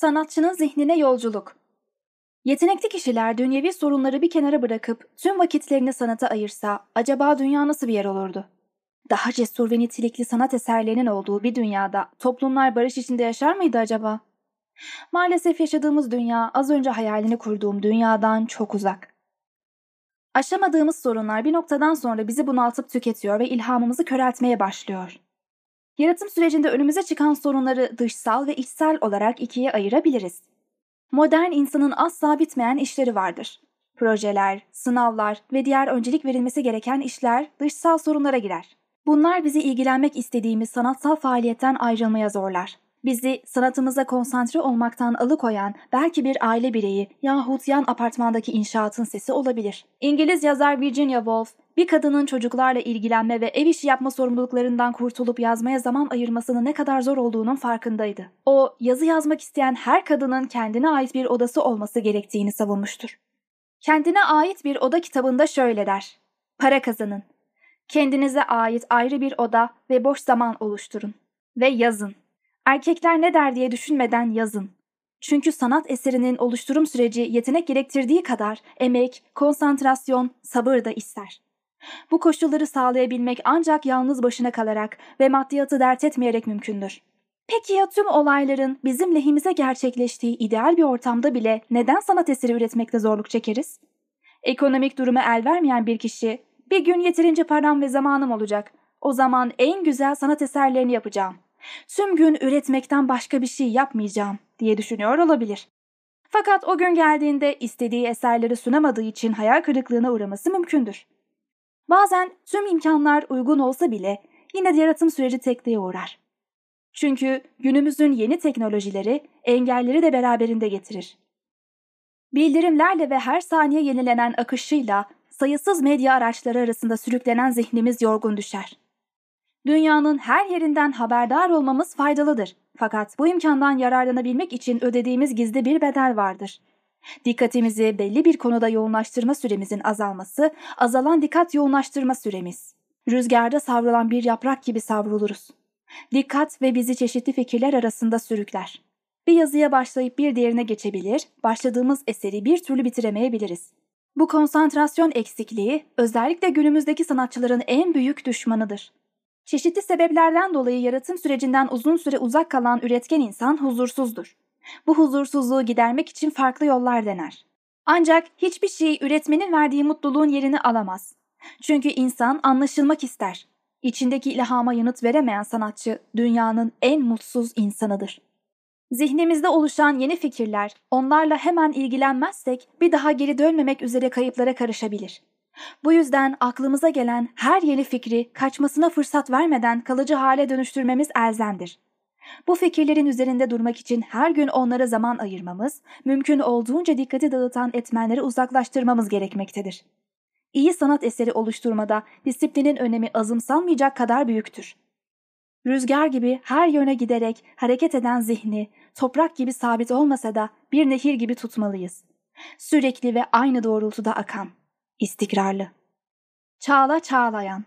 Sanatçının zihnine yolculuk. Yetenekli kişiler dünyevi sorunları bir kenara bırakıp tüm vakitlerini sanata ayırsa acaba dünya nasıl bir yer olurdu? Daha cesur ve nitelikli sanat eserlerinin olduğu bir dünyada toplumlar barış içinde yaşar mıydı acaba? Maalesef yaşadığımız dünya az önce hayalini kurduğum dünyadan çok uzak. Aşamadığımız sorunlar bir noktadan sonra bizi bunaltıp tüketiyor ve ilhamımızı köreltmeye başlıyor. Yaratım sürecinde önümüze çıkan sorunları dışsal ve içsel olarak ikiye ayırabiliriz. Modern insanın asla bitmeyen işleri vardır. Projeler, sınavlar ve diğer öncelik verilmesi gereken işler dışsal sorunlara girer. Bunlar bizi ilgilenmek istediğimiz sanatsal faaliyetten ayrılmaya zorlar. Bizi sanatımıza konsantre olmaktan alıkoyan belki bir aile bireyi yahut yan apartmandaki inşaatın sesi olabilir. İngiliz yazar Virginia Woolf, bir kadının çocuklarla ilgilenme ve ev işi yapma sorumluluklarından kurtulup yazmaya zaman ayırmasının ne kadar zor olduğunun farkındaydı. O, yazı yazmak isteyen her kadının kendine ait bir odası olması gerektiğini savunmuştur. Kendine ait bir oda kitabında şöyle der. Para kazanın. Kendinize ait ayrı bir oda ve boş zaman oluşturun. Ve yazın. Erkekler ne der diye düşünmeden yazın. Çünkü sanat eserinin oluşturum süreci yetenek gerektirdiği kadar emek, konsantrasyon, sabır da ister. Bu koşulları sağlayabilmek ancak yalnız başına kalarak ve maddiyatı dert etmeyerek mümkündür. Peki ya tüm olayların bizim lehimize gerçekleştiği ideal bir ortamda bile neden sanat eseri üretmekte zorluk çekeriz? Ekonomik duruma el vermeyen bir kişi, bir gün yeterince param ve zamanım olacak. O zaman en güzel sanat eserlerini yapacağım. Tüm gün üretmekten başka bir şey yapmayacağım diye düşünüyor olabilir. Fakat o gün geldiğinde istediği eserleri sunamadığı için hayal kırıklığına uğraması mümkündür. Bazen tüm imkanlar uygun olsa bile yine de yaratım süreci tekliğe uğrar. Çünkü günümüzün yeni teknolojileri engelleri de beraberinde getirir. Bildirimlerle ve her saniye yenilenen akışıyla sayısız medya araçları arasında sürüklenen zihnimiz yorgun düşer. Dünyanın her yerinden haberdar olmamız faydalıdır. Fakat bu imkandan yararlanabilmek için ödediğimiz gizli bir bedel vardır. Dikkatimizi belli bir konuda yoğunlaştırma süremizin azalması, azalan dikkat yoğunlaştırma süremiz. Rüzgarda savrulan bir yaprak gibi savruluruz. Dikkat ve bizi çeşitli fikirler arasında sürükler. Bir yazıya başlayıp bir diğerine geçebilir, başladığımız eseri bir türlü bitiremeyebiliriz. Bu konsantrasyon eksikliği özellikle günümüzdeki sanatçıların en büyük düşmanıdır. Çeşitli sebeplerden dolayı yaratım sürecinden uzun süre uzak kalan üretken insan huzursuzdur. Bu huzursuzluğu gidermek için farklı yollar dener. Ancak hiçbir şey üretmenin verdiği mutluluğun yerini alamaz. Çünkü insan anlaşılmak ister. İçindeki ilhama yanıt veremeyen sanatçı dünyanın en mutsuz insanıdır. Zihnimizde oluşan yeni fikirler, onlarla hemen ilgilenmezsek bir daha geri dönmemek üzere kayıplara karışabilir. Bu yüzden aklımıza gelen her yeni fikri kaçmasına fırsat vermeden kalıcı hale dönüştürmemiz elzemdir. Bu fikirlerin üzerinde durmak için her gün onlara zaman ayırmamız, mümkün olduğunca dikkati dağıtan etmenleri uzaklaştırmamız gerekmektedir. İyi sanat eseri oluşturmada disiplinin önemi azımsanmayacak kadar büyüktür. Rüzgar gibi her yöne giderek hareket eden zihni, toprak gibi sabit olmasa da bir nehir gibi tutmalıyız. Sürekli ve aynı doğrultuda akan, istikrarlı. Çağla Çağlayan